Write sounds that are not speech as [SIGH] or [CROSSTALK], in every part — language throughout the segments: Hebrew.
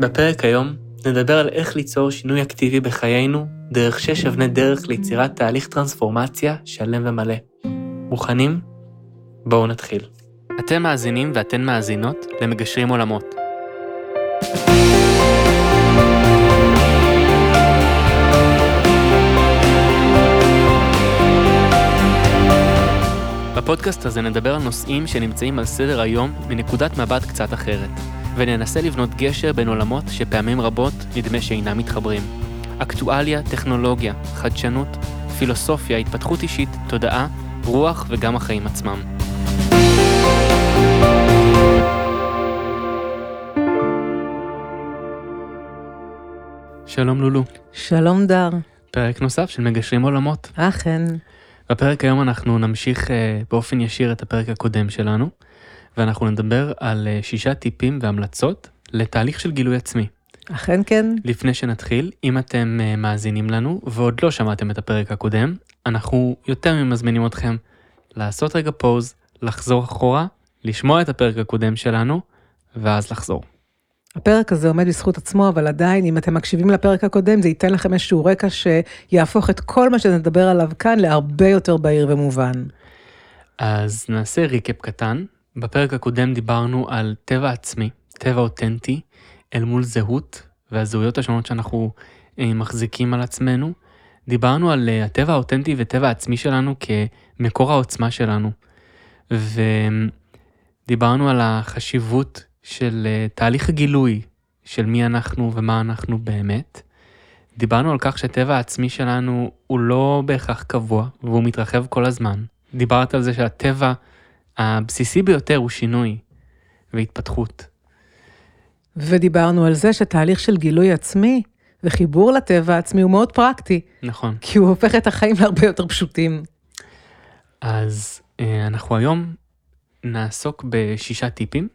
בפרק היום נדבר על איך ליצור שינוי אקטיבי בחיינו דרך שש אבני דרך ליצירת תהליך טרנספורמציה שלם ומלא. מוכנים? בואו נתחיל. אתם מאזינים ואתן מאזינות למגשרים עולמות. בפודקאסט הזה נדבר על נושאים שנמצאים על סדר היום מנקודת מבט קצת אחרת, וננסה לבנות גשר בין עולמות שפעמים רבות נדמה שאינם מתחברים. אקטואליה, טכנולוגיה, חדשנות, פילוסופיה, התפתחות אישית, תודעה, רוח וגם החיים עצמם. שלום לולו, שלום דר. פרק נוסף של מגשרים עולמות. אכן. בפרק היום אנחנו נמשיך אה, באופן ישיר את הפרק הקודם שלנו, ואנחנו נדבר על אה, שישה טיפים והמלצות לתהליך של גילוי עצמי. אכן כן. לפני שנתחיל, אם אתם אה, מאזינים לנו ועוד לא שמעתם את הפרק הקודם, אנחנו יותר ממזמינים אתכם לעשות רגע פוז, לחזור אחורה, לשמוע את הפרק הקודם שלנו, ואז לחזור. הפרק הזה עומד בזכות עצמו, אבל עדיין, אם אתם מקשיבים לפרק הקודם, זה ייתן לכם איזשהו רקע שיהפוך את כל מה שנדבר עליו כאן להרבה יותר בהיר ומובן. אז נעשה ריקאפ קטן. בפרק הקודם דיברנו על טבע עצמי, טבע אותנטי, אל מול זהות והזהויות השונות שאנחנו אה, מחזיקים על עצמנו. דיברנו על אה, הטבע האותנטי וטבע העצמי שלנו כמקור העוצמה שלנו. ודיברנו על החשיבות של אה, תהליך הגילוי של מי אנחנו ומה אנחנו באמת. דיברנו על כך שהטבע העצמי שלנו הוא לא בהכרח קבוע והוא מתרחב כל הזמן. דיברת על זה שהטבע הבסיסי ביותר הוא שינוי והתפתחות. ודיברנו על זה שתהליך של גילוי עצמי וחיבור לטבע העצמי הוא מאוד פרקטי. נכון. כי הוא הופך את החיים להרבה יותר פשוטים. אז אה, אנחנו היום נעסוק בשישה טיפים,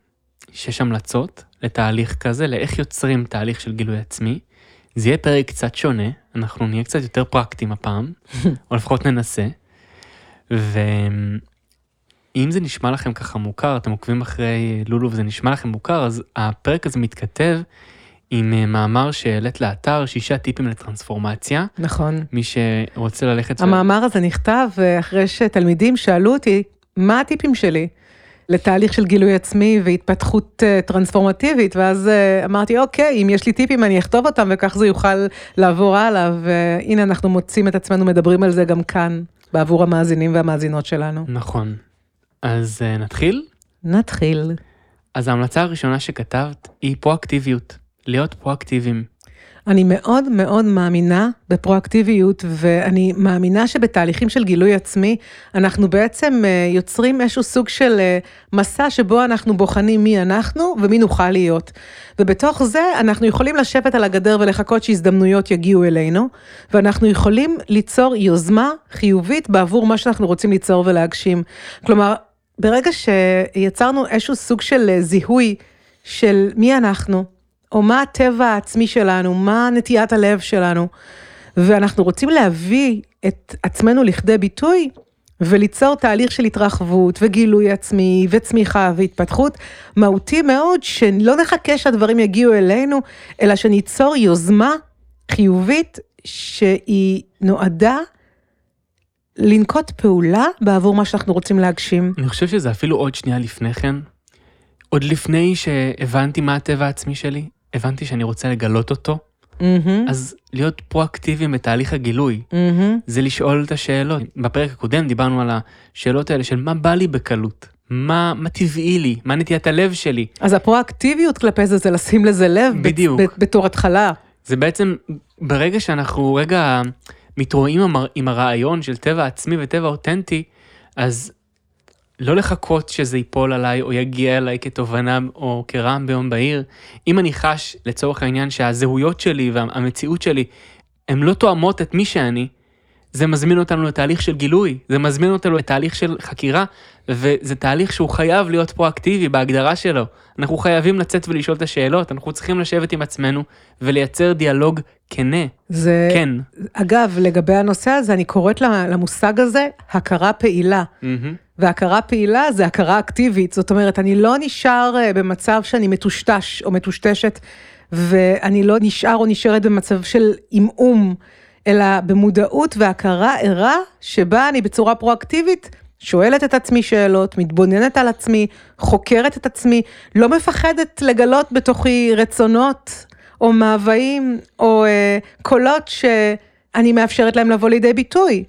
שש המלצות לתהליך כזה, לאיך יוצרים תהליך של גילוי עצמי. זה יהיה פרק קצת שונה, אנחנו נהיה קצת יותר פרקטיים הפעם, [LAUGHS] או לפחות ננסה. ואם זה נשמע לכם ככה מוכר, אתם עוקבים אחרי לולו וזה נשמע לכם מוכר, אז הפרק הזה מתכתב עם אה, מאמר שהעלית לאתר, שישה טיפים לטרנספורמציה. נכון. מי שרוצה ללכת... המאמר הזה נכתב אה, אחרי שתלמידים שאלו אותי, מה הטיפים שלי? לתהליך של גילוי עצמי והתפתחות טרנספורמטיבית, ואז אמרתי, אוקיי, אם יש לי טיפים אני אכתוב אותם וכך זה יוכל לעבור הלאה, והנה אנחנו מוצאים את עצמנו מדברים על זה גם כאן, בעבור המאזינים והמאזינות שלנו. נכון. אז uh, נתחיל? נתחיל. אז ההמלצה הראשונה שכתבת היא פרואקטיביות, להיות פרואקטיביים. אני מאוד מאוד מאמינה בפרואקטיביות, ואני מאמינה שבתהליכים של גילוי עצמי, אנחנו בעצם אה, יוצרים איזשהו סוג של אה, מסע שבו אנחנו בוחנים מי אנחנו ומי נוכל להיות. ובתוך זה אנחנו יכולים לשבת על הגדר ולחכות שהזדמנויות יגיעו אלינו, ואנחנו יכולים ליצור יוזמה חיובית בעבור מה שאנחנו רוצים ליצור ולהגשים. כלומר, ברגע שיצרנו איזשהו סוג של אה, זיהוי של מי אנחנו, או מה הטבע העצמי שלנו, מה נטיית הלב שלנו, ואנחנו רוצים להביא את עצמנו לכדי ביטוי, וליצור תהליך של התרחבות וגילוי עצמי וצמיחה והתפתחות מהותי מאוד, שלא נחכה שהדברים יגיעו אלינו, אלא שניצור יוזמה חיובית שהיא נועדה לנקוט פעולה בעבור מה שאנחנו רוצים להגשים. אני חושב שזה אפילו עוד שנייה לפני כן. עוד לפני שהבנתי מה הטבע העצמי שלי, הבנתי שאני רוצה לגלות אותו, Mm-hmm. אז להיות פרואקטיביים בתהליך הגילוי, Mm-hmm. זה לשאול את השאלות. בפרק הקודם דיברנו על השאלות האלה של מה בא לי בקלות, מה, מה טבעי לי, מה נטיית הלב שלי. אז הפרואקטיביות כלפי זה, זה לשים לזה לב, בדיוק. בת- בתור התחלה. זה בעצם, ברגע שאנחנו רגע מתרועעים עם הר- עם הרעיון של טבע עצמי וטבע אותנטי, אז לא לחכות שזה ייפול עליי או יגיע אליי כתובנה או כרעם ביום בהיר. אם אני חש לצורך העניין שהזהויות שלי והמציאות שלי הן לא תואמות את מי שאני, זה מזמין אותנו לתהליך של גילוי, זה מזמין אותנו לתהליך של חקירה, וזה תהליך שהוא חייב להיות פרואקטיבי בהגדרה שלו. אנחנו חייבים לצאת ולשאול את השאלות, אנחנו צריכים לשבת עם עצמנו ולייצר דיאלוג כנה, זה, כן. אגב, לגבי הנושא הזה, אני קוראת למושג הזה הכרה פעילה. מהמם. והכרה פעילה זה הכרה אקטיבית, זאת אומרת, אני לא נשאר אה, במצב שאני מטושטש או מטושטשת ואני לא נשאר או נשארת במצב של עמעום, אלא במודעות והכרה ערה, שבה אני בצורה פרואקטיבית שואלת את עצמי שאלות, מתבוננת על עצמי, חוקרת את עצמי, לא מפחדת לגלות בתוכי רצונות או מאוויים או אה, קולות שאני מאפשרת להם לבוא לידי ביטוי.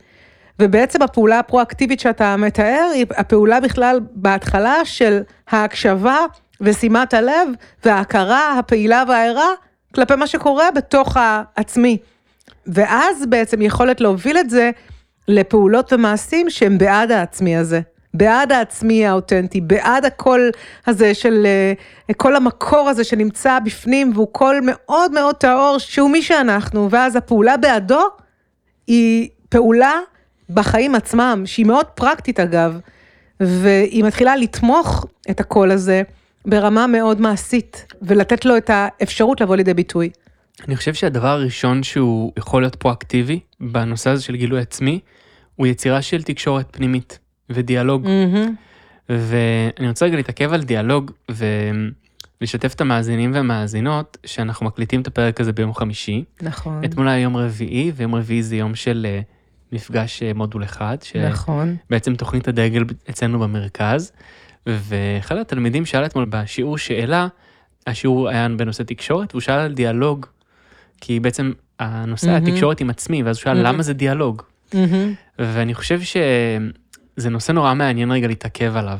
ובעצם הפעולה הפרואקטיבית שאתה מתאר היא הפעולה בכלל בהתחלה של ההקשבה ושימת הלב וההכרה הפעילה והערה כלפי מה שקורה בתוך העצמי. ואז בעצם יכולת להוביל את זה לפעולות ומעשים שהם בעד העצמי הזה. בעד העצמי האותנטי, בעד הקול הזה של, אה, כל המקור הזה שנמצא בפנים והוא קול מאוד מאוד טהור שהוא מי שאנחנו, ואז הפעולה בעדו היא פעולה בחיים עצמם, שהיא מאוד פרקטית אגב, והיא מתחילה לתמוך את הקול הזה ברמה מאוד מעשית, ולתת לו את האפשרות לבוא לידי ביטוי. אני חושב שהדבר הראשון שהוא יכול להיות פרואקטיבי בנושא הזה של גילוי עצמי, הוא יצירה של תקשורת פנימית ודיאלוג. Mm-hmm. ואני רוצה רגע להתעכב על דיאלוג ולשתף את המאזינים והמאזינות שאנחנו מקליטים את הפרק הזה ביום חמישי. נכון. אתמול היה יום רביעי, ויום רביעי זה יום של אה, מפגש אה, מודול אחד, נכון. שבעצם תוכנית הדגל אצלנו במרכז. ואחד התלמידים שאל אתמול בשיעור שאלה, השיעור היה בנושא תקשורת, והוא שאל על דיאלוג, כי בעצם הנושא מהמם. התקשורת עם עצמי, ואז הוא שאל מהמם. למה זה דיאלוג. Mm-hmm. ואני חושב שזה נושא נורא מעניין רגע להתעכב עליו.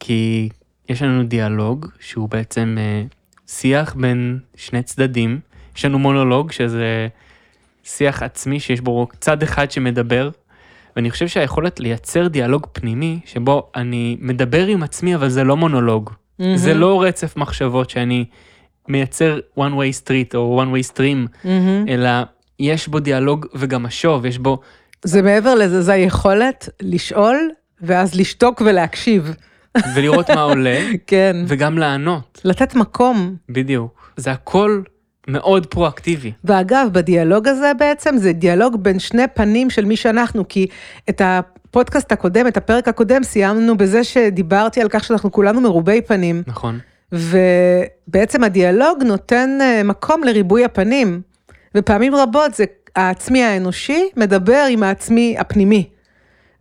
כי יש לנו דיאלוג שהוא בעצם אה, שיח בין שני צדדים, יש לנו מונולוג שזה שיח עצמי שיש בו צד אחד שמדבר, ואני חושב שהיכולת לייצר דיאלוג פנימי שבו אני מדבר עם עצמי אבל זה לא מונולוג, זה לא רצף מחשבות שאני מייצר one way street או one way stream, Mm-hmm. אלא יש בו דיאלוג וגם משוב, יש בו זה מעבר לזה, זה היכולת לשאול ואז לשתוק ולהקשיב. ולראות מה עולה, [LAUGHS] כן. וגם לענות, לתת מקום. בדיוק. זה הכל מאוד פרואקטיבי. ואגב, בדיאלוג הזה בעצם זה דיאלוג בין שני פנים של מי שאנחנו, כי את הפודקאסט הקודם, את הפרק הקודם, סיימנו בזה שדיברתי על כך שאנחנו כולנו מרובי פנים, נכון. ובעצם הדיאלוג נותן אה, מקום לריבוי הפנים, ופעמים רבות זה העצמי האנושי מדבר עם העצמי הפנימי.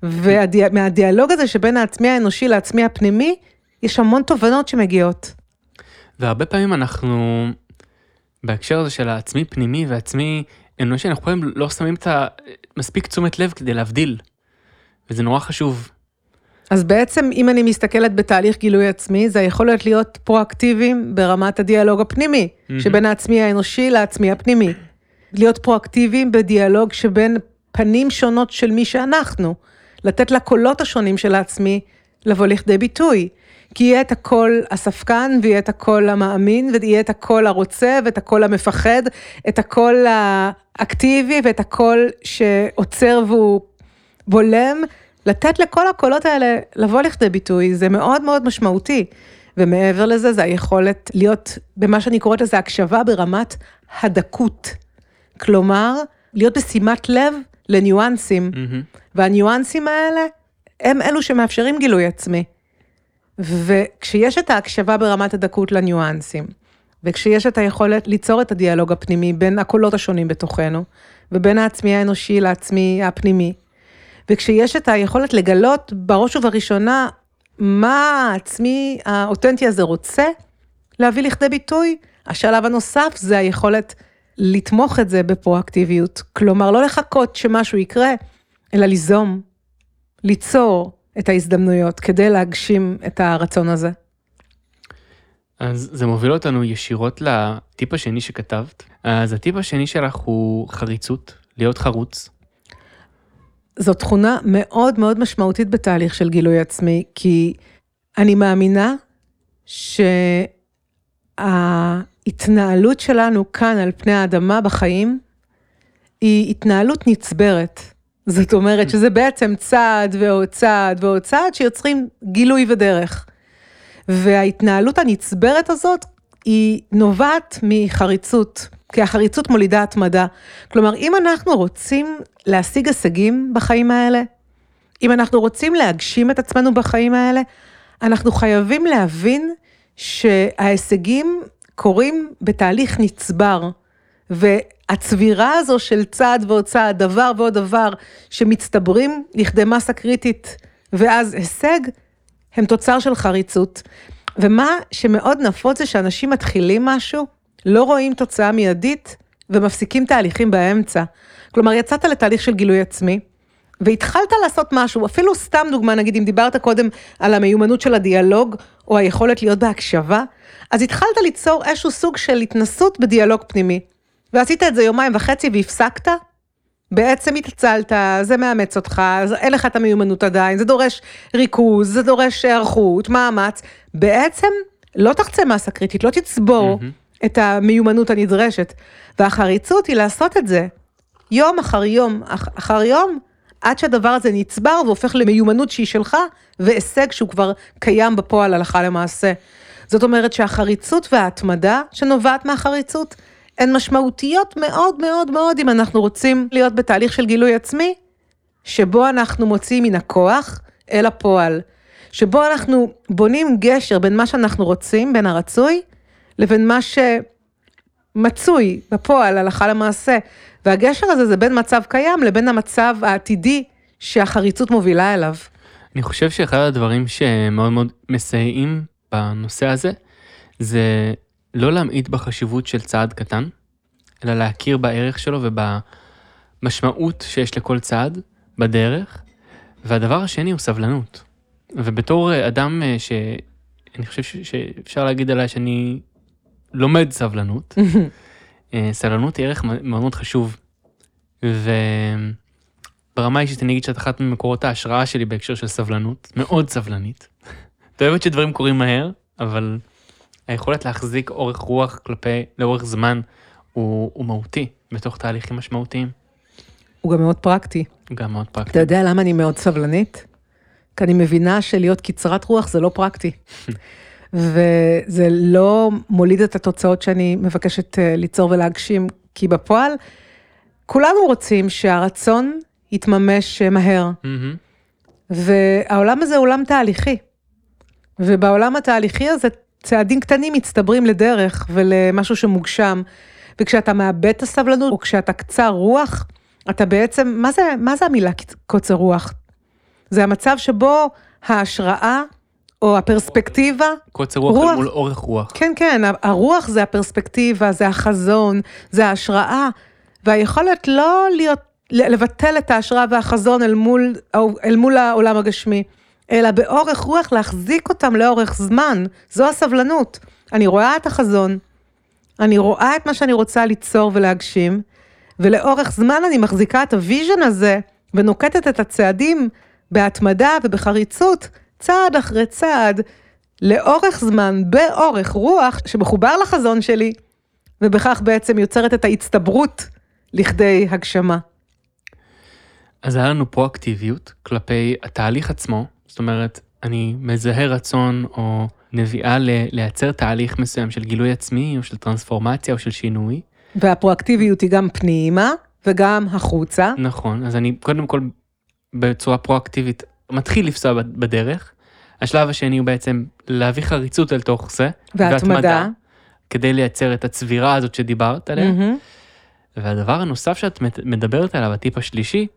ומהדיאלוג הזה שבין העצמי האנושי לעצמי הפנימי, יש המון תובנות שמגיעות. והרבה פעמים אנחנו, בהקשר הזה של העצמי פנימי ועצמי אנושי, אנחנו פעמים לא שמים את המספיק תשומת לב כדי להבדיל. וזה נורא חשוב. אז בעצם אם אני מסתכלת בתהליך גילוי עצמי, זה היכולת להיות פרואקטיביים ברמת הדיאלוג הפנימי, מהמם. שבין העצמי האנושי לעצמי הפנימי. להיות פרואקטיביים בדיאלוג שבין פנים שונות של מי שאנחנו, לתת לקולות השונים של העצמי לבוא לכדי ביטוי. כי יהיה את הקול הספקן ויהיה את הקול המאמין ויהיה את הקול הרוצה ואת הקול המפחד, את הקול האקטיבי ואת הקול שעוצר והוא בולם, לתת לכל הקולות האלה לבוא לכדי ביטוי, זה מאוד מאוד משמעותי. ומעבר לזה, זה היכולת להיות במה שאני קוראת לזה הקשבה ברמת הדקות. כלומר, להיות בשימת לב לניואנסים, מהמם. והניואנסים האלה הם אלו שמאפשרים גילוי עצמי. וכשיש את ההקשבה ברמת הדקות לניואנסים, וכשיש את היכולת ליצור את הדיאלוג הפנימי בין הקולות השונים בתוכנו, ובין העצמי האנושי לעצמי הפנימי, וכשיש את היכולת לגלות בראש ובראשונה מה העצמי האותנטי הזה רוצה להביא לכדי ביטוי, השלב הנוסף זה היכולת לתמוך את זה בפרואקטיביות. כלומר, לא לחכות שמשהו יקרה, אלא ליזום, ליצור את ההזדמנויות כדי להגשים את הרצון הזה. אז זה מוביל אותנו ישירות לטיפ השני שכתבת. אז הטיפ השני שלך הוא חריצות, להיות חרוץ. זו תכונה מאוד מאוד משמעותית בתהליך של גילוי עצמי, כי אני מאמינה שההתנהלות שלנו כאן על פני האדמה בחיים, היא התנהלות נצברת. זאת אומרת שזה בעצם צעד ועוד צעד ועוד צעד שיוצרים גילוי ודרך. וההתנהלות הנצברת הזאת היא נובעת מחריצות, כי החריצות מולידה התמדה. כלומר, אם אנחנו רוצים להשיג הישגים בחיים האלה, אם אנחנו רוצים להגשים את עצמנו בחיים האלה, אנחנו חייבים להבין שההישגים קורים בתהליך נצבר, והצבירה הזו של צעד ועוד צעד, דבר ועוד דבר, שמצטברים לכדי מסה קריטית, ואז הישג, הם תוצר של חריצות. ומה שמאוד נפוץ זה שאנשים מתחילים משהו, לא רואים תוצאה מיידית, ומפסיקים תהליכים באמצע. כלומר, יצאת לתהליך של גילוי עצמי, והתחלת לעשות משהו, אפילו סתם דוגמה, נגיד אם דיברת קודם על המיומנות של הדיאלוג, או היכולת להיות בהקשבה, אז התחלת ליצור איזשהו סוג של התנסות בדיאלוג פנימי. ועשית את זה יומיים וחצי והפסקת, בעצם התעצלת, זה מאמץ אותך, אין לך את המיומנות עדיין, זה דורש ריכוז, זה דורש היערכות, מאמץ, בעצם לא תחצה מסה קריטית, לא תצבור mm-hmm. את המיומנות הנדרשת. והחריצות היא לעשות את זה יום אחר יום אחר יום, עד שהדבר הזה נצבר והופך למיומנות שהיא שלך, והישג שהוא כבר קיים בפועל הלכה למעשה. זאת אומרת שהחריצות וההתמדה שנובעת מהחריצות, הן משמעותיות מאוד מאוד מאוד אם אנחנו רוצים להיות בתהליך של גילוי עצמי, שבו אנחנו מוציאים מן הכוח אל הפועל, שבו אנחנו בונים גשר בין מה שאנחנו רוצים, בין הרצוי, לבין מה שמצוי בפועל, הלכה למעשה. והגשר הזה זה בין מצב קיים לבין המצב העתידי שהחריצות מובילה אליו. אני חושב שאחד הדברים שמאוד מאוד מסייעים בנושא הזה, זה לא להמעיט בחשיבות של צעד קטן, אלא להכיר בערך שלו ובמשמעות שיש לכל צעד בדרך. והדבר השני הוא סבלנות. ובתור אדם אה, שאני חושב שאפשר להגיד עליי שאני לומד סבלנות, [LAUGHS] אה, סבלנות היא ערך מאוד מאוד חשוב. וברמה אישית אני אגיד שאת אחת ממקורות ההשראה שלי בהקשר של סבלנות, מאוד סבלנית. את אוהבת שדברים קורים מהר, אבל היכולת להחזיק אורך רוח כלפי, לאורך זמן, הוא, הוא מהותי בתוך תהליכים משמעותיים. הוא גם מאוד פרקטי. הוא גם מאוד פרקטי. אתה יודע למה אני מאוד סבלנית? כי אני מבינה שלהיות קצרת רוח זה לא פרקטי. [LAUGHS] וזה לא מוליד את התוצאות שאני מבקשת אה, ליצור ולהגשים, כי בפועל כולנו רוצים שהרצון יתממש אה, מהר. והעולם הזה הוא עולם תהליכי. ובעולם התהליכי הזה צעדים קטנים מצטברים לדרך ולמשהו שמוגשם. וכשאתה מאבד את הסבלנות, או כשאתה קצר רוח, אתה בעצם, מה זה, מה זה המילה קוצר רוח? זה המצב שבו ההשראה או הפרספקטיבה. קוצר רוח, רוח מול אורך רוח. כן, כן, הרוח זה הפרספקטיבה, זה החזון, זה ההשראה, והיכולת לא להיות, לבטל את ההשראה והחזון אל מול, אל מול העולם הגשמי, אלא באורך רוח להחזיק אותם לאורך זמן, זו הסבלנות. אני רואה את החזון, אני רואה את מה שאני רוצה ליצור ולהגשים, ולאורך זמן אני מחזיקה את ה vision הזה, ונוקטת את הצעדים בהתמדה ובחריצות, צעד אחרי צעד, לאורך זמן, באורך רוח, שמחובר לחזון שלי, ובכך בעצם יוצרת את ההצטברות לכדי הגשמה. אז היה לנו פרואקטיביות כלפי התהליך עצמו, זאת אומרת, אני מזהה רצון או נביאה לייצר תהליך מסוים של גילוי עצמי, או של טרנספורמציה, או של שינוי. והפרואקטיביות היא גם פנימה, וגם החוצה. נכון, אז אני קודם כל בצורה פרואקטיבית מתחיל לפסוע בדרך. השלב השני הוא בעצם להביא חריצות אל תוך זה. והתמדה. כדי לייצר את הצבירה הזאת שדיברת עליה. Mm-hmm. והדבר הנוסף שאת מדברת עליו, הטיפ השלישי,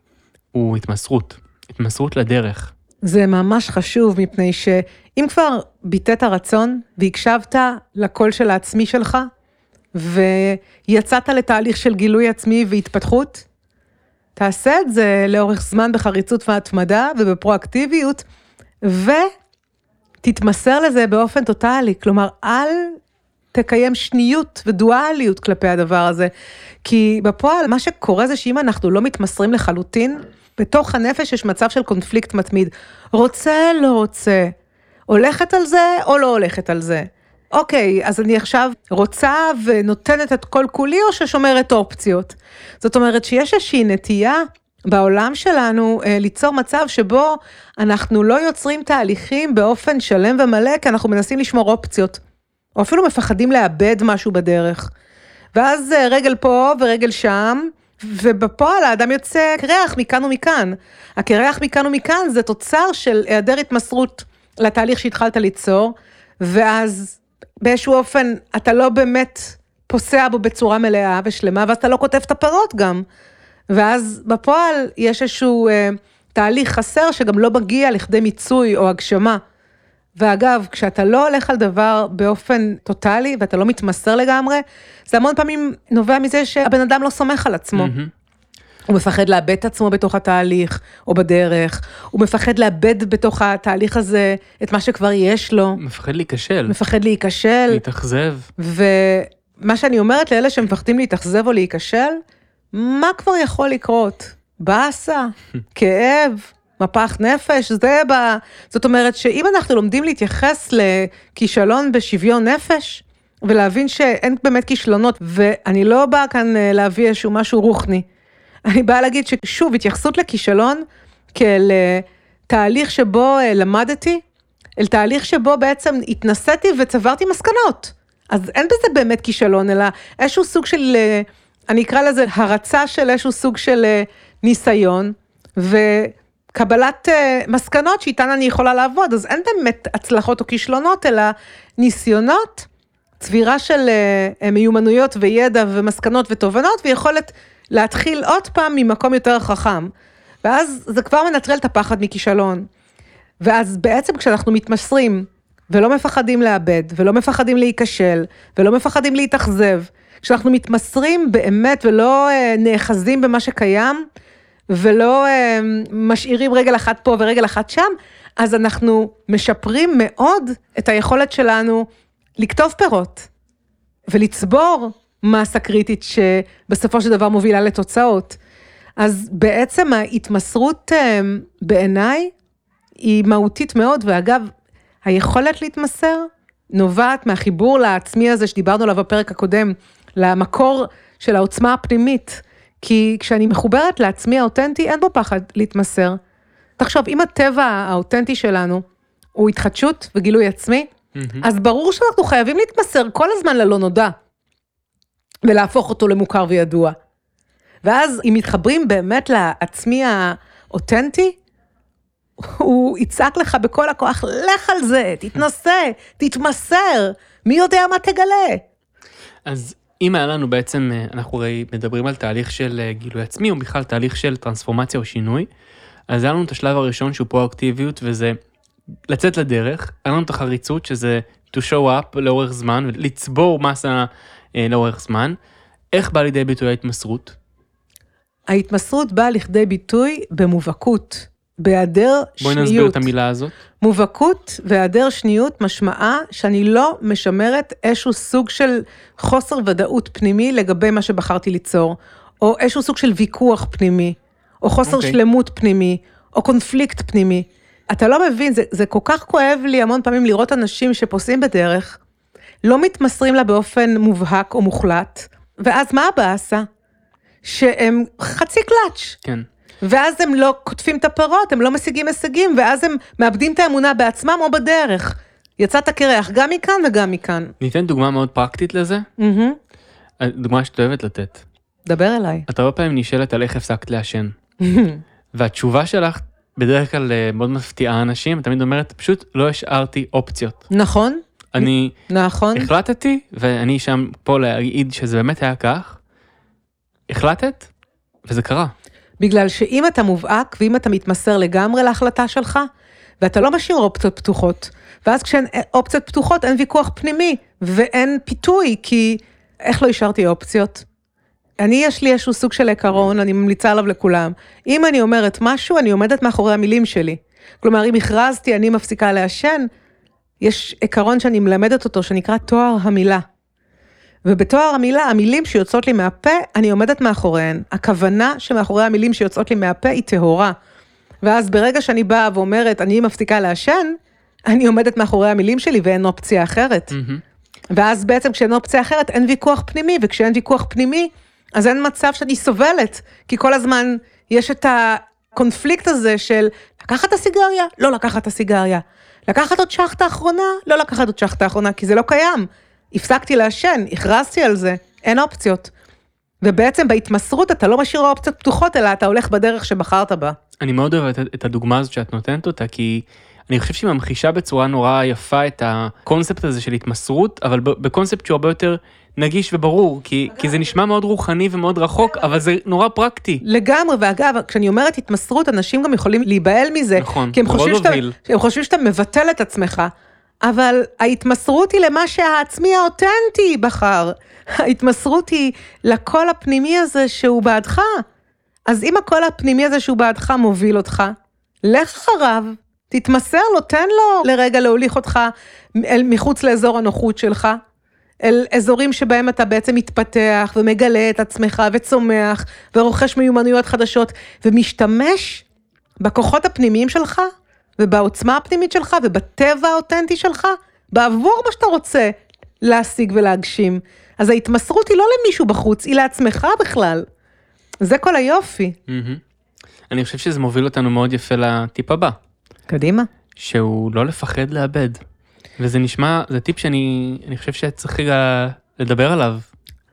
הוא התמסרות. התמסרות לדרך. זה ממש חשוב, מפני שאם כבר ביטאת רצון והקשבת לקול של העצמי שלך, ויצאת לתהליך של גילוי עצמי והתפתחות, תעשה את זה לאורך זמן בחריצות והתמדה ובפרואקטיביות, ותתמסר לזה באופן טוטאלי. כלומר, אל תקיים שניות ודואליות כלפי הדבר הזה. כי בפועל, מה שקורה זה שאם אנחנו לא מתמסרים לחלוטין, בתוך הנפש יש מצב של קונפליקט מתמיד. רוצה, לא רוצה. הולכת על זה או לא הולכת על זה. אוקיי, אז אני עכשיו רוצה ונותנת את כל כולי או ששומרת אופציות. זאת אומרת שיש איזושהי נטייה בעולם שלנו אה, ליצור מצב שבו אנחנו לא יוצרים תהליכים באופן שלם ומלא, כי אנחנו מנסים לשמור אופציות. או אפילו מפחדים לאבד משהו בדרך. ואז אה, רגל פה ורגל שם, ובפועל האדם יוצא קרח מכאן ומכאן. הקרח מכאן ומכאן זה תוצר של היעדר התמסרות לתהליך שהתחלת ליצור, ואז באיזשהו אופן אתה לא באמת פוסע בו בצורה מלאה ושלמה, ואז אתה לא כותב את הפירות גם. ואז בפועל יש איזשהו אה, תהליך חסר שגם לא מגיע לכדי מיצוי או הגשמה. ואגב, כשאתה לא הולך על דבר באופן טוטאלי ואתה לא מתמסר לגמרי, זה המון פעמים נובע מזה שהבן אדם לא סומך על עצמו. מהמם. הוא מפחד לאבד את עצמו בתוך התהליך או בדרך, הוא מפחד לאבד בתוך התהליך הזה את מה שכבר יש לו, מפחד להיכשל, מפחד להיכשל, להתאכזב. ומה שאני אומרת לאלה שמפחדים להתאכזב או להיכשל, מה כבר יכול לקרות? באסה, [LAUGHS] כאב, מפח נפש, זה ב... זאת אומרת שאם אנחנו לומדים להתייחס לכישלון בשוויון נפש, ולהבין שאין באמת כישלונות, ואני לא באה כאן אה, להביא איזשהו משהו רוחני. [LAUGHS] אני באה להגיד ששוב, התייחסות לכישלון כאל אה, תהליך שבו אה, למדתי, אל תהליך שבו בעצם התנסיתי וצברתי מסקנות. אז אין בזה באמת כישלון, אלא איזשהו סוג של, אני אקרא לזה הרצה של איזשהו סוג של אה, ניסיון, וקבלת אה, מסקנות שאיתן אני יכולה לעבוד, אז אין באמת הצלחות או כישלונות, אלא ניסיונות, צבירה של אה, מיומנויות וידע ומסקנות ותובנות, ויכולת להתחיל עוד פעם ממקום יותר חכם. ואז זה כבר מנטרל את הפחד מכישלון. ואז בעצם כשאנחנו מתמסרים ולא מפחדים לאבד, ולא מפחדים להיכשל, ולא מפחדים להתאכזב, כשאנחנו מתמסרים באמת ולא אה, נאחזים במה שקיים, ולא אה, משאירים רגל אחת פה ורגל אחת שם, אז אנחנו משפרים מאוד את היכולת שלנו לקטוף פירות, ולצבור מסה קריטית שבסופו של דבר מובילה לתוצאות. אז בעצם ההתמסרות אה, בעיניי היא מהותית מאוד, ואגב, היכולת להתמסר נובעת מהחיבור לעצמי הזה שדיברנו עליו בפרק הקודם, למקור של העוצמה הפנימית. כי כשאני מחוברת לעצמי האותנטי, אין בו פחד להתמסר. תחשוב, אם הטבע האותנטי שלנו הוא התחדשות וגילוי עצמי, אז ברור שאנחנו חייבים להתמסר כל הזמן ללא נודע, ולהפוך אותו למוכר וידוע. ואז אם מתחברים באמת לעצמי האותנטי, הוא יצעק לך בכל הכוח, לך על זה, תתנסה, תתמסר, מי יודע מה תגלה. אז אם היה לנו בעצם, אה, אנחנו הרי מדברים על תהליך של אה, גילוי עצמי, או בכלל תהליך של טרנספורמציה או שינוי, אז היה לנו את השלב הראשון שהוא פרואקטיביות, וזה לצאת לדרך, היה לנו את החריצות, שזה to show up לאורך זמן, ולצבור מסה אה, לאורך זמן. איך בא לידי ביטוי ההתמסרות? ההתמסרות באה לכדי ביטוי במובהקות, בהיעדר בואי נסביר שניות. את המילה הזאת. מובהקות והיעדר שניות משמעה שאני לא משמרת איזשהו סוג של חוסר ודאות פנימי לגבי מה שבחרתי ליצור, או איזשהו סוג של ויכוח פנימי, או חוסר אוקיי. okay. שלמות פנימי, או קונפליקט פנימי. אתה לא מבין, זה, זה כל כך כואב לי המון פעמים לראות אנשים שפוסעים בדרך, לא מתמסרים לה באופן מובהק או מוחלט, ואז מה הבאסה? שהם חצי קלאץ'. כן. ואז הם לא קוטפים את הפירות, הם לא משיגים הישגים, ואז הם מאבדים את האמונה בעצמם או בדרך. יצאת קרח גם מכאן וגם מכאן. ניתן דוגמה מאוד פרקטית לזה, מהמם. דוגמה שאת אוהבת לתת. דבר אליי. את הרבה פעמים נשאלת על איך הפסקת לעשן, והתשובה שלך בדרך כלל אה, מאוד מפתיעה אנשים, תמיד אומרת, פשוט לא השארתי אופציות. נכון, אני נכון. החלטתי, ואני שם פה להעיד שזה באמת היה כך, החלטת, וזה קרה. בגלל שאם אתה מובהק ואם אתה מתמסר לגמרי להחלטה שלך, ואתה לא משאיר אופציות פתוחות, ואז כשאין אופציות פתוחות אין ויכוח פנימי ואין פיתוי, כי איך לא השארתי אופציות? אני, יש לי איזשהו סוג של עיקרון, אני ממליצה עליו לכולם. אם אני אומרת משהו, אני עומדת מאחורי המילים שלי. כלומר, אם הכרזתי, אני מפסיקה לעשן, יש עיקרון שאני מלמדת אותו, שנקרא תואר המילה. ובתואר המילה, המילים שיוצאות לי מהפה, אני עומדת מאחוריהן. הכוונה שמאחורי המילים שיוצאות לי מהפה היא טהורה. ואז ברגע שאני באה ואומרת, אני מפסיקה לעשן, אני עומדת מאחורי המילים שלי ואין אופציה אחרת. מהמם. ואז בעצם כשאין אופציה אחרת, אין ויכוח פנימי, וכשאין ויכוח פנימי, אז אין מצב שאני סובלת, כי כל הזמן יש את הקונפליקט הזה של לקחת את הסיגריה, לא לקחת את הסיגריה. לקחת עוד שחטה אחרונה, לא לקחת עוד שחטה אחרונה, כי זה לא קיים. הפסקתי לעשן, הכרזתי על זה, אין אופציות. ובעצם בהתמסרות אתה לא משאיר אופציות פתוחות, אלא אתה הולך בדרך שבחרת בה. אני מאוד אוהב את- את הדוגמה הזאת שאת נותנת אותה, כי אני חושב שהיא ממחישה בצורה נורא יפה את הקונספט הזה של התמסרות, אבל בקונספט שהוא הרבה יותר נגיש וברור, כי, כי זה נשמע מאוד רוחני ומאוד רחוק, אבל זה נורא פרקטי. לגמרי, ואגב, כשאני אומרת התמסרות, אנשים גם יכולים להיבהל מזה. נכון, כי הם מאוד חושבים, שאתה. הם חושבים שאתה מבטל את עצמך, אבל ההתמסרות היא למה שהעצמי האותנטי בחר. ההתמסרות היא לקול הפנימי הזה שהוא בעדך. אז אם הקול הפנימי הזה שהוא בעדך מוביל אותך, לך אחריו, תתמסר לו, תן לו לרגע להוליך אותך אל מחוץ לאזור הנוחות שלך, אל אזורים שבהם אתה בעצם מתפתח ומגלה את עצמך וצומח ורוכש מיומנויות חדשות ומשתמש בכוחות הפנימיים שלך ובעוצמה הפנימית שלך ובטבע האותנטי שלך בעבור מה שאתה רוצה להשיג ולהגשים. אז ההתמסרות היא לא למישהו בחוץ, היא לעצמך בכלל. זה כל היופי. מהמם. אני חושב שזה מוביל אותנו מאוד יפה לטיפ הבא, קדימה. שהוא לא לפחד לאבד. וזה נשמע, זה טיפ שאני אני חושב שצריך רגע לדבר עליו.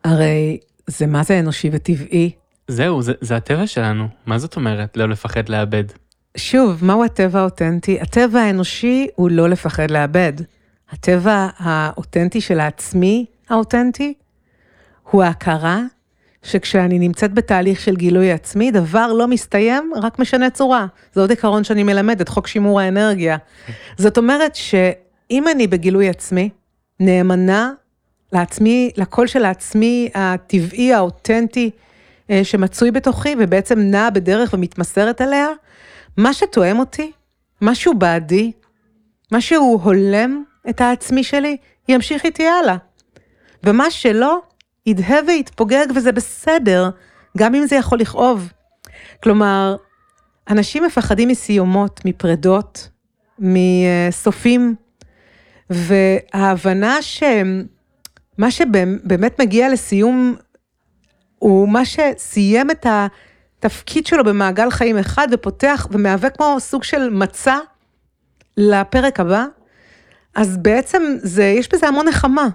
הרי זה מה זה אנושי וטבעי. זהו, זה, זה הטבע שלנו. מה זאת אומרת לא לפחד לאבד? שוב, מהו הטבע האותנטי? הטבע האנושי הוא לא לפחד לאבד. הטבע האותנטי של העצמי האותנטי הוא ההכרה שכשאני נמצאת בתהליך של גילוי עצמי, דבר לא מסתיים, רק משנה צורה. זה עוד עיקרון שאני מלמדת, חוק שימור האנרגיה. זאת אומרת שאם אני בגילוי עצמי, נאמנה לעצמי, לקול של העצמי הטבעי, האותנטי, אה, שמצוי בתוכי ובעצם נע בדרך ומתמסרת אליה, מה שתואם אותי, משהו בעדי, משהו הולם את העצמי שלי, ימשיך איתי הלאה. ומה שלא, ידהה ויתפוגג וזה בסדר, גם אם זה יכול לכאוב. כלומר, אנשים מפחדים מסיומות, מפרדות, מסופים, וההבנה שמה שבאמת מגיע לסיום, הוא מה שסיים את התפקיד שלו במעגל חיים אחד ופותח ומהווה כמו סוג של מצע לפרק הבא, אז בעצם זה, יש בזה המון נחמה.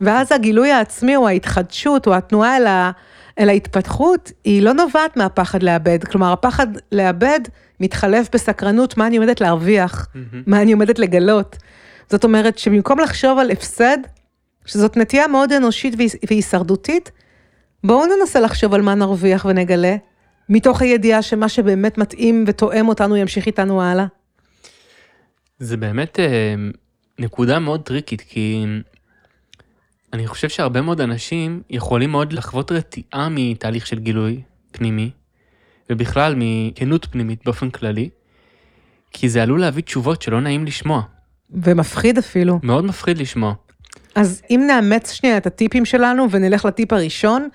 ואז הגילוי העצמי או ההתחדשות או התנועה אל, ה, אל ההתפתחות, היא לא נובעת מהפחד לאבד. כלומר, הפחד לאבד מתחלף בסקרנות מה אני עומדת להרוויח, מה אני עומדת לגלות. זאת אומרת שבמקום לחשוב על הפסד, שזאת נטייה מאוד אנושית והישרדותית, בואו ננסה לחשוב על מה נרוויח ונגלה, מתוך הידיעה שמה שבאמת מתאים ותואם אותנו ימשיך איתנו הלאה. זה באמת אה, נקודה מאוד טריקית, כי אני חושב שהרבה מאוד אנשים יכולים מאוד לחוות רתיעה מתהליך של גילוי פנימי, ובכלל מכנות פנימית באופן כללי, כי זה עלול להביא תשובות שלא נעים לשמוע. ומפחיד אפילו. מאוד מפחיד לשמוע. אז אם נאמץ שנייה את הטיפים שלנו ונלך לטיפ הראשון,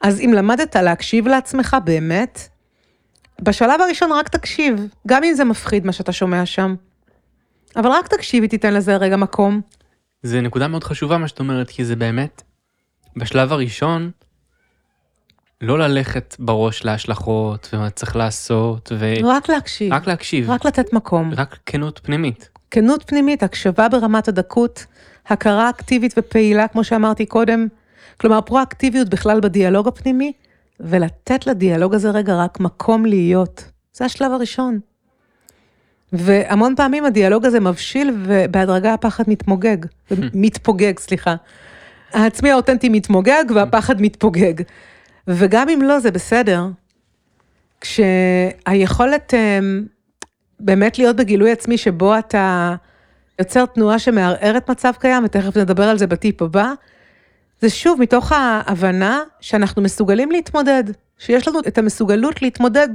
אז אם למדת להקשיב לעצמך באמת, בשלב הראשון רק תקשיב, גם אם זה מפחיד מה שאתה שומע שם. אבל רק תקשיב ותיתן לזה רגע מקום. זה נקודה מאוד חשובה מה שאת אומרת, כי זה באמת, בשלב הראשון, לא ללכת בראש להשלכות ומה צריך לעשות, ורק רק להקשיב, להקשיב, רק לתת מקום. רק כנות פנימית. כנות פנימית, הקשבה ברמת הדקות, הכרה אקטיבית ופעילה, כמו שאמרתי קודם, כלומר פרואקטיביות בכלל בדיאלוג הפנימי, ולתת לדיאלוג הזה רגע רק מקום להיות. זה השלב הראשון. והמון פעמים הדיאלוג הזה מבשיל ובהדרגה הפחד מתמוגג, [LAUGHS] מתפוגג, סליחה. העצמי האותנטי מתמוגג והפחד מתפוגג. וגם אם לא, זה בסדר. כשהיכולת אמ, באמת להיות בגילוי עצמי שבו אתה יוצר תנועה שמערערת מצב קיים, ותכף נדבר על זה בטיפ הבא, זה שוב מתוך ההבנה שאנחנו מסוגלים להתמודד, שיש לנו את המסוגלות להתמודד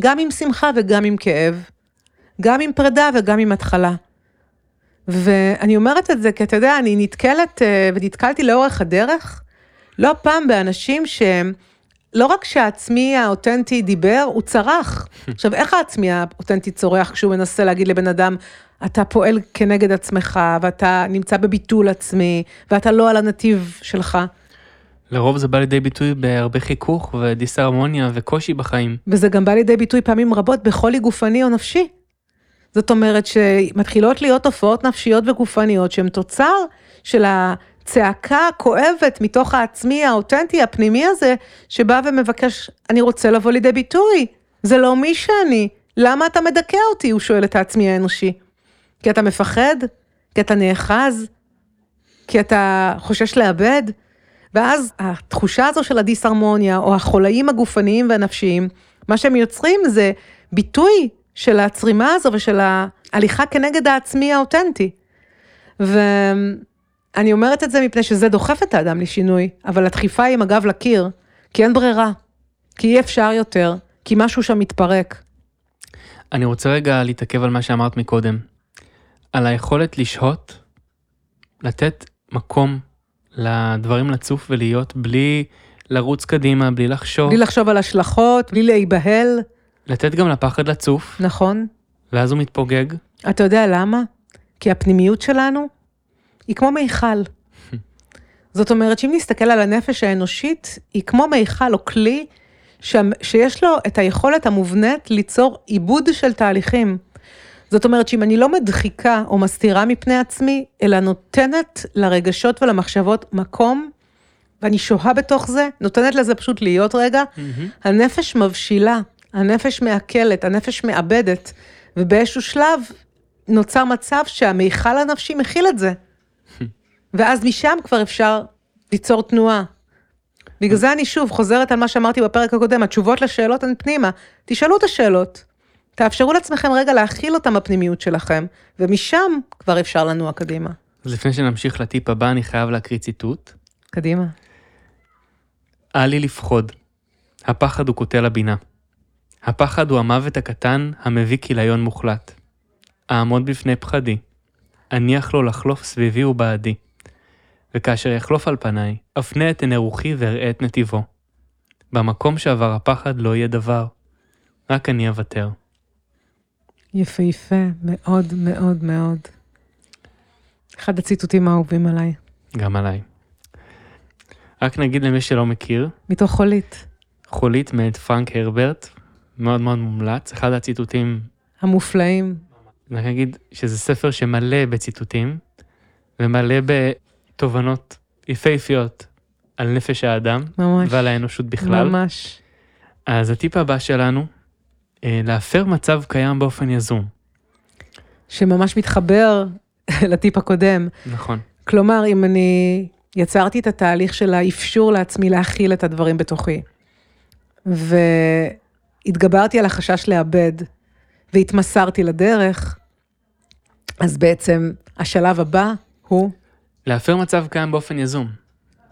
גם עם שמחה וגם עם כאב, גם עם פרידה וגם עם התחלה. ואני אומרת את זה כי אתה יודע, אני נתקלת אה, ונתקלתי לאורך הדרך, לא פעם באנשים שהם, לא רק שהעצמי האותנטי דיבר, הוא צרח. עכשיו, איך העצמי האותנטי צורח כשהוא מנסה להגיד לבן אדם, אתה פועל כנגד עצמך, ואתה נמצא בביטול עצמי, ואתה לא על הנתיב שלך. לרוב זה בא לידי ביטוי בהרבה חיכוך ודיסהרמוניה וקושי בחיים. וזה גם בא לידי ביטוי פעמים רבות בחולי גופני או נפשי. זאת אומרת שמתחילות להיות תופעות נפשיות וגופניות שהן תוצר של הצעקה הכואבת מתוך העצמי האותנטי הפנימי הזה, שבא ומבקש, אני רוצה לבוא לידי ביטוי, זה לא מי שאני, למה אתה מדכא אותי? הוא שואל את העצמי האנושי. כי אתה מפחד? כי אתה נאחז? כי אתה חושש לאבד? ואז התחושה הזו של הדיסהרמוניה, או החולאים הגופניים והנפשיים, מה שהם יוצרים זה ביטוי של הצרימה הזו ושל ההליכה כנגד העצמי האותנטי. ואני אומרת את זה מפני שזה דוחף את האדם לשינוי, אבל הדחיפה היא עם הגב לקיר, כי אין ברירה, כי אי אפשר יותר, כי משהו שם מתפרק. אני רוצה רגע להתעכב על מה שאמרת מקודם, על היכולת לשהות, לתת מקום לדברים לצוף ולהיות בלי לרוץ קדימה, בלי לחשוב. בלי לחשוב על השלכות, בלי להיבהל. לתת גם לפחד לצוף, נכון. ואז הוא מתפוגג. אתה יודע למה? כי הפנימיות שלנו היא כמו מיכל. [LAUGHS] זאת אומרת שאם נסתכל על הנפש האנושית, היא כמו מיכל או כלי ש... שיש לו את היכולת המובנית ליצור עיבוד של תהליכים. זאת אומרת שאם אני לא מדחיקה או מסתירה מפני עצמי, אלא נותנת לרגשות ולמחשבות מקום, ואני שוהה בתוך זה, נותנת לזה פשוט להיות רגע, mm-hmm. הנפש מבשילה, הנפש מעכלת, הנפש מאבדת, ובאיזשהו שלב נוצר מצב שהמיכל הנפשי מכיל את זה. [LAUGHS] ואז משם כבר אפשר ליצור תנועה. בגלל זה אני שוב חוזרת על מה שאמרתי בפרק הקודם, התשובות לשאלות הן פנימה. תשאלו את השאלות, תאפשרו לעצמכם רגע להכיל אותם בפנימיות שלכם, ומשם כבר אפשר לנוע קדימה. אז לפני שנמשיך לטיפ הבא, אני חייב להקריא ציטוט. קדימה. אל לי לפחוד. הפחד הוא קוטל הבינה. הפחד הוא המוות הקטן המביא כיליון מוחלט. אעמוד בפני פחדי. אניח לו לחלוף סביבי ובעדי. וכאשר יחלוף על פניי, אפנה את עיני רוחי ואראה את נתיבו. במקום שעבר הפחד לא יהיה דבר, רק אני אוותר. יפהפה, מאוד מאוד מאוד. אחד הציטוטים האהובים עליי. גם עליי. רק נגיד למי שלא מכיר. מתוך חולית. חולית מאת פרנק הרברט, מאוד מאוד מומלץ, אחד הציטוטים. המופלאים. אני אגיד שזה ספר שמלא בציטוטים, ומלא בתובנות יפהפיות על נפש האדם. ממש. ועל האנושות בכלל. ממש. אז הטיפ הבא שלנו, להפר מצב קיים באופן יזום. שממש מתחבר [LAUGHS] לטיפ הקודם. נכון. כלומר, אם אני יצרתי את התהליך של האפשור לעצמי להכיל את הדברים בתוכי, והתגברתי על החשש לאבד, והתמסרתי לדרך, אז בעצם השלב הבא הוא... להפר מצב קיים באופן יזום.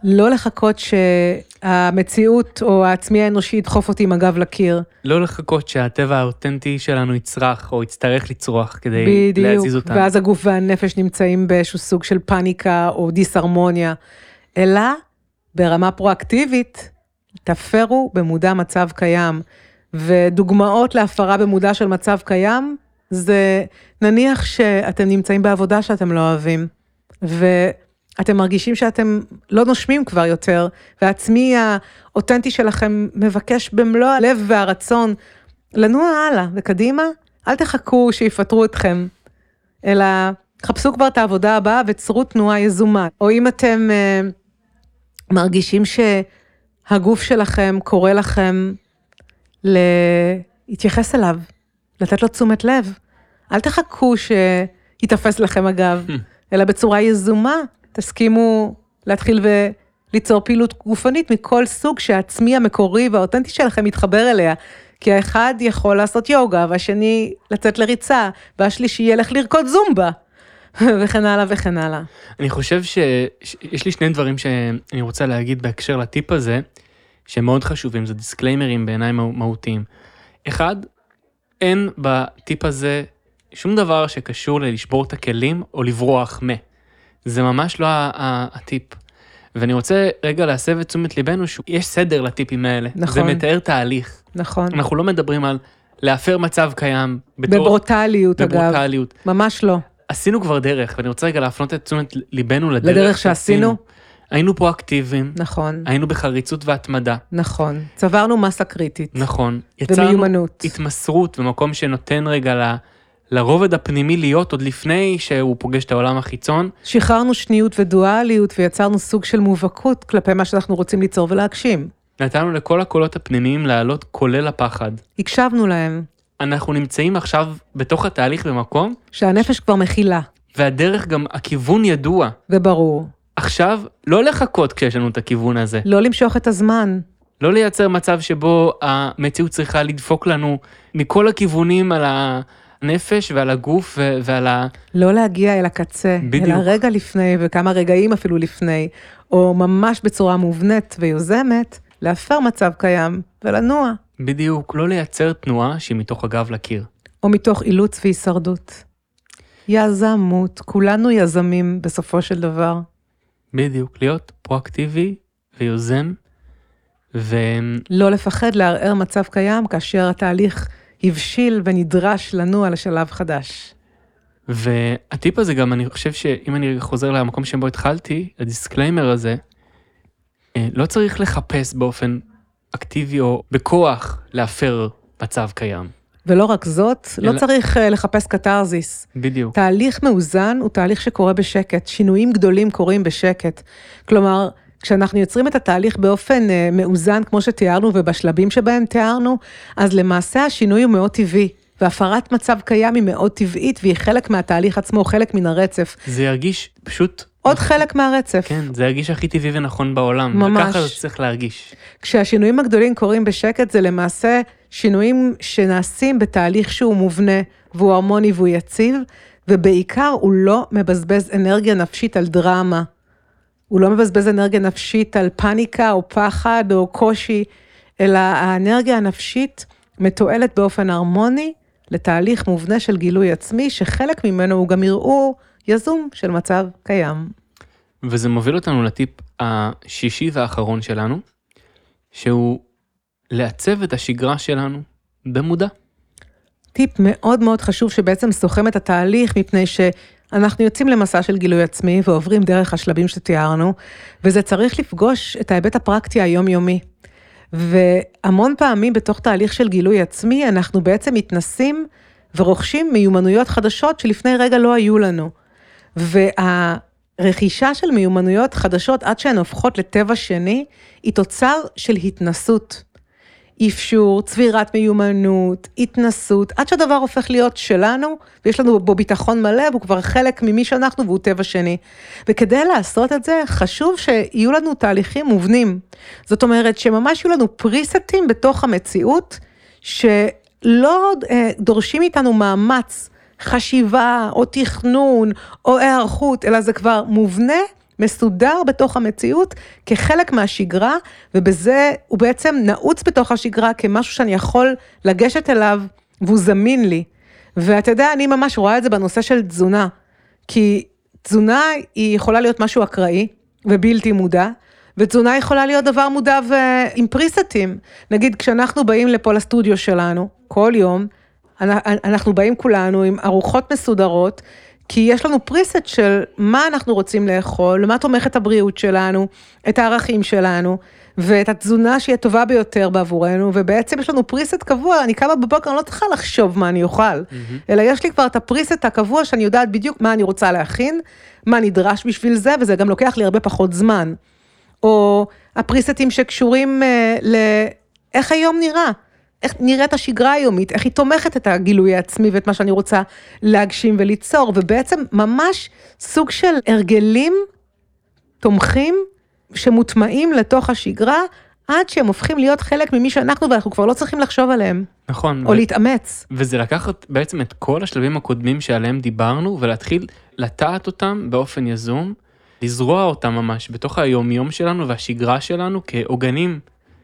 לא לחכות שהמציאות או העצמי האנושי ידחוף אותי עם הגב לקיר. לא לחכות שהטבע האותנטי שלנו יצרח או יצטרך לצרוח כדי בדיוק, להזיז אותנו. ואז הגוף והנפש נמצאים באיזשהו סוג של פאניקה או דיסהרמוניה, אלא ברמה פרואקטיבית, תפרו במודע מצב קיים. ודוגמאות להפרה במודע של מצב קיים, זה נניח שאתם נמצאים בעבודה שאתם לא אוהבים, ואתם מרגישים שאתם לא נושמים כבר יותר, והעצמי האותנטי שלכם מבקש במלוא הלב והרצון לנוע הלאה וקדימה, אל תחכו שיפטרו אתכם, אלא חפשו כבר את העבודה הבאה וצרו תנועה יזומה. או אם אתם uh, מרגישים שהגוף שלכם קורא לכם להתייחס אליו, לתת לו תשומת לב. אל תחכו שיתפס לכם הגב, [LAUGHS] אלא בצורה יזומה, תסכימו להתחיל וליצור פעילות גופנית מכל סוג שהעצמי המקורי והאותנטי שלכם מתחבר אליה. כי האחד יכול לעשות יוגה, והשני לצאת לריצה, והשלישי ילך לרקוד זומבה, [LAUGHS] וכן הלאה וכן הלאה. אני חושב שיש לי שני דברים שאני רוצה להגיד בהקשר לטיפ הזה, שהם מאוד חשובים, זה דיסקליימרים בעיניי מהותיים. אחד, אין בטיפ הזה שום דבר שקשור ללשבור את הכלים או לברוח מ. זה ממש לא הטיפ. ואני רוצה רגע להסב את תשומת ליבנו שיש סדר לטיפים האלה. נכון. זה מתאר תהליך. נכון. אנחנו לא מדברים על להפר מצב קיים. בתור, בברוטליות, אגב. בברוטליות. ממש לא. עשינו כבר דרך, ואני רוצה רגע להפנות את תשומת ליבנו לדרך, לדרך שעשינו. היינו פרואקטיביים, נכון, היינו בחריצות והתמדה, נכון. צברנו מסה קריטית. נכון, יצרנו ומיומנות. התמסרות במקום שנותן רגע לרובד הפנימי להיות עוד לפני שהוא פוגש את העולם החיצון, שחררנו שניות ודואליות ויצרנו סוג של מובהקות כלפי מה שאנחנו רוצים ליצור ולהגשים. נתנו לכל הקולות הפנימיים לעלות כולל הפחד. הקשבנו להם. אנחנו נמצאים עכשיו בתוך התהליך במקום, שהנפש כבר מכילה, והדרך גם, הכיוון ידוע. וברור. עכשיו, לא לחכות כשיש לנו את הכיוון הזה. לא למשוך את הזמן. לא לייצר מצב שבו המציאות צריכה לדפוק לנו מכל הכיוונים על הנפש ועל הגוף ו- ועל ה... לא להגיע אל הקצה, בדיוק. אלא רגע לפני וכמה רגעים אפילו לפני, או ממש בצורה מובנית ויוזמת, להפר מצב קיים ולנוע, בדיוק, לא לייצר תנועה שהיא מתוך הגב לקיר. או מתוך אילוץ והישרדות. יזמות, כולנו יזמים בסופו של דבר. בדיוק, להיות פרואקטיבי ויוזם, ו... לא לפחד לערער מצב קיים כאשר התהליך הבשיל ונדרש לנוע לשלב חדש. והטיפ הזה גם, אני חושב שאם אני חוזר למקום שבו התחלתי, ה disclaimer הזה, אה, לא צריך לחפש באופן אקטיבי או בכוח להפר מצב קיים. ולא רק זאת, לא אלא- צריך אה, לחפש קתרזיס. בדיוק. תהליך מאוזן הוא תהליך שקורה בשקט, שינויים גדולים קורים בשקט. כלומר, כשאנחנו יוצרים את התהליך באופן אה, מאוזן, כמו שתיארנו, ובשלבים שבהם תיארנו, אז למעשה השינוי הוא מאוד טבעי, והפרת מצב קיים היא מאוד טבעית, והיא חלק מהתהליך עצמו, חלק מן הרצף. זה ירגיש פשוט, עוד חלק מהרצף. כן, זה ירגיש הכי טבעי ונכון בעולם. ממש. וככה זה צריך להרגיש. כשהשינויים הגדולים קורים בשקט, זה למעשה שינויים שנעשים בתהליך שהוא מובנה, והוא הרמוני והוא יציב, ובעיקר הוא לא מבזבז אנרגיה נפשית על דרמה. הוא לא מבזבז אנרגיה נפשית על פאניקה או פחד או קושי, אלא האנרגיה הנפשית מתועלת באופן הרמוני לתהליך מובנה של גילוי עצמי, שחלק ממנו הוא גם ערעור יזום של מצב קיים. וזה מוביל אותנו לטיפ השישי והאחרון שלנו, שהוא לעצב את השגרה שלנו במודע. טיפ מאוד מאוד חשוב שבעצם סוכם את התהליך, מפני שאנחנו יוצאים למסע של גילוי עצמי ועוברים דרך השלבים שתיארנו, וזה צריך לפגוש את ההיבט הפרקטי היומיומי. והמון פעמים בתוך תהליך של גילוי עצמי, אנחנו בעצם מתנסים ורוכשים מיומנויות חדשות שלפני רגע לא היו לנו. והרכישה של מיומנויות חדשות עד שהן הופכות לטבע שני, היא תוצר של התנסות. אפשור, צבירת מיומנות, התנסות, עד שהדבר הופך להיות שלנו, ויש לנו בו ביטחון מלא, והוא כבר חלק ממי שאנחנו והוא טבע שני. וכדי לעשות את זה, חשוב שיהיו לנו תהליכים מובנים. זאת אומרת, שממש יהיו לנו פריסטים בתוך המציאות, שלא אה, דורשים מאיתנו מאמץ, חשיבה, או תכנון, או היערכות, אלא זה כבר מובנה. מסודר בתוך המציאות כחלק מהשגרה, ובזה הוא בעצם נעוץ בתוך השגרה כמשהו שאני יכול לגשת אליו והוא זמין לי. ואתה יודע, אני ממש רואה את זה בנושא של תזונה, כי תזונה היא יכולה להיות משהו אקראי ובלתי מודע, ותזונה יכולה להיות דבר מודע ועם פריסטים. נגיד, כשאנחנו באים לפה לסטודיו שלנו, כל יום, אנחנו באים כולנו עם ארוחות מסודרות, כי יש לנו פריסט של מה אנחנו רוצים לאכול, מה תומך את הבריאות שלנו, את הערכים שלנו, ואת התזונה שהיא הטובה ביותר בעבורנו, ובעצם יש לנו פריסט קבוע, אני קמה בבוקר, אני לא צריכה לחשוב מה אני אוכל, mm-hmm. אלא יש לי כבר את הפריסט הקבוע שאני יודעת בדיוק מה אני רוצה להכין, מה נדרש בשביל זה, וזה גם לוקח לי הרבה פחות זמן. או הפריסטים שקשורים uh, לאיך היום נראה. איך נראית השגרה היומית, איך היא תומכת את הגילוי העצמי ואת מה שאני רוצה להגשים וליצור, ובעצם ממש סוג של הרגלים תומכים שמוטמעים לתוך השגרה, עד שהם הופכים להיות חלק ממי שאנחנו, ואנחנו כבר לא צריכים לחשוב עליהם. נכון. או ו... להתאמץ. וזה לקחת בעצם את כל השלבים הקודמים שעליהם דיברנו, ולהתחיל לטעת אותם באופן יזום, לזרוע אותם ממש בתוך היומיום שלנו והשגרה שלנו כעוגנים,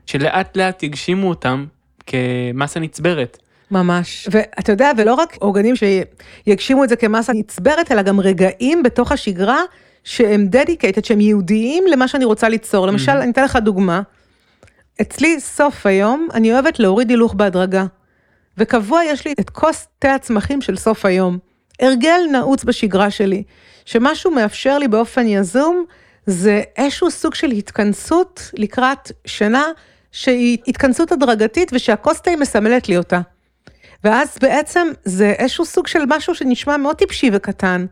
שלאט לאט יגשימו אותם כמסה נצברת. ממש. ואתה יודע, ולא רק עוגנים שיגשימו את זה כמסה נצברת, אלא גם רגעים בתוך השגרה שהם דדיקייטד, שהם ייעודיים למה שאני רוצה ליצור. למשל, אני אתן לך דוגמה. אצלי סוף היום, אני אוהבת להוריד הילוך בהדרגה. וקבוע יש לי את כוס תה הצמחים של סוף היום. הרגל נעוץ בשגרה שלי, שמשהו מאפשר לי באופן יזום, זה איזשהו סוג של התכנסות לקראת שינה שהיא התכנסות הדרגתית ושהכוס תה מסמלת לי אותה. ואז בעצם זה איזשהו סוג של משהו שנשמע מאוד טיפשי וקטן,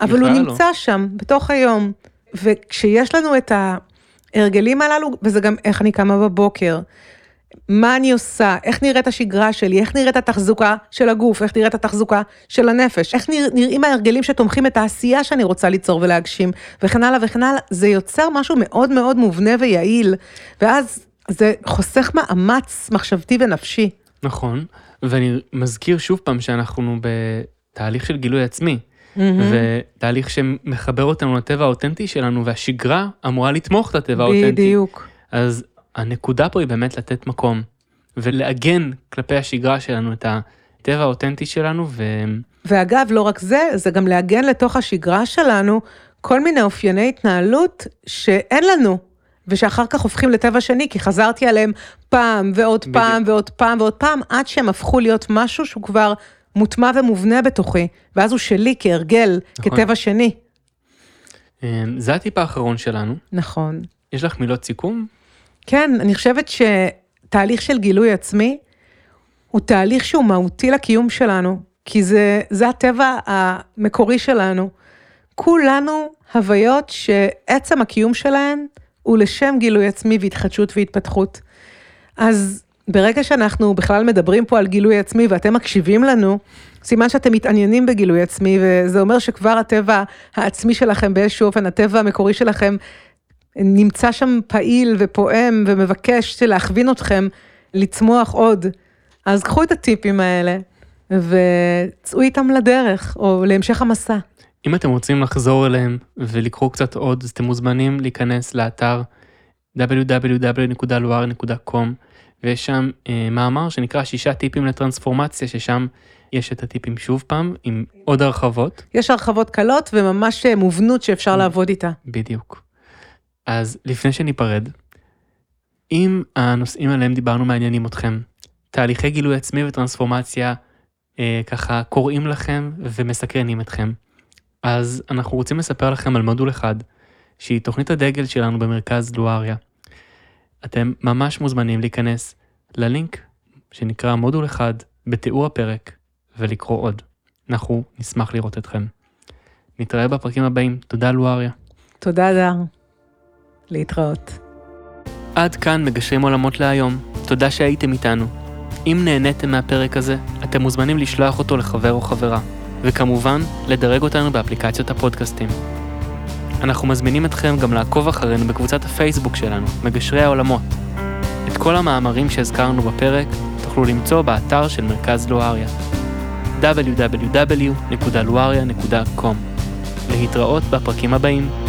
אבל הוא נמצא לא. שם, בתוך היום. וכשיש לנו את ההרגלים הללו, וזה גם איך אני קמה בבוקר, מה אני עושה, איך נראית השגרה שלי, איך נראית התחזוקה של הגוף, איך נראית התחזוקה של הנפש, איך נרא, נראים ההרגלים שתומכים את העשייה שאני רוצה ליצור ולהגשים, וכן הלאה וכן הלאה, זה יוצר משהו מאוד מאוד מובנה ויעיל, ואז זה חוסך מאמץ מחשבתי ונפשי. נכון, ואני מזכיר שוב פעם שאנחנו בתהליך של גילוי עצמי, Mm-hmm. ותהליך שמחבר אותנו לטבע האותנטי שלנו, והשגרה אמורה לתמוך את הטבע האותנטי. בדיוק. אז הנקודה פה היא באמת לתת מקום, ולעגן כלפי השגרה שלנו את הטבע האותנטי שלנו, ו... ואגב, לא רק זה, זה גם לעגן לתוך השגרה שלנו כל מיני אופייני התנהלות שאין לנו, ושאחר כך הופכים לטבע שני, כי חזרתי עליהם פעם ועוד בדיוק. פעם ועוד פעם ועוד פעם, עד שהם הפכו להיות משהו שהוא כבר מוטמע ומובנה בתוכי, ואז הוא שלי כהרגל, נכון. כטבע שני. אמ, זה הטיפ האחרון שלנו. נכון. יש לך מילות סיכום? כן, אני חושבת שתהליך של גילוי עצמי הוא תהליך שהוא מהותי לקיום שלנו, כי זה, זה הטבע המקורי שלנו. כולנו הוויות שעצם הקיום שלהן הוא לשם גילוי עצמי והתחדשות והתפתחות. אז ברגע שאנחנו בכלל מדברים פה על גילוי עצמי ואתם מקשיבים לנו, סימן שאתם מתעניינים בגילוי עצמי, וזה אומר שכבר הטבע העצמי שלכם באיזשהו אופן, הטבע המקורי שלכם, נמצא שם פעיל ופועם ומבקש להכווין אתכם לצמוח עוד. אז קחו את הטיפים האלה וצאו איתם לדרך או להמשך המסע. אם אתם רוצים לחזור אליהם ולקרוא קצת עוד, אז אתם מוזמנים להיכנס לאתר www.luar.com ויש שם אה, מאמר שנקרא שישה טיפים לטרנספורמציה, ששם יש את הטיפים שוב פעם עם עוד הרחבות. יש הרחבות קלות וממש אה, מובנות שאפשר לעבוד איתה. בדיוק. אז לפני שניפרד, אם הנושאים עליהם דיברנו מעניינים אתכם, תהליכי גילוי עצמי וטרנספורמציה אה, ככה קוראים לכם ומסקרנים אתכם, אז אנחנו רוצים לספר לכם על מודול אחד, שהיא תוכנית הדגל שלנו במרכז לואריה. אתם ממש מוזמנים להיכנס ללינק שנקרא מודול אחד בתיאור הפרק ולקרוא עוד. אנחנו נשמח לראות אתכם. נתראה בפרקים הבאים. תודה לואריה. תודה דר. להתראות. עד כאן מגשרים עולמות להיום. תודה שהייתם איתנו. אם נהניתם מהפרק הזה, אתם מוזמנים לשלוח אותו לחבר או חברה, וכמובן, לדרג אותנו באפליקציות הפודקאסטים. אנחנו מזמינים אתכם גם לעקוב אחרינו בקבוצת הפייסבוק שלנו, מגשרי העולמות. את כל המאמרים שהזכרנו בפרק תוכלו למצוא באתר של מרכז לואריה www.luaria.com להתראות בפרקים הבאים.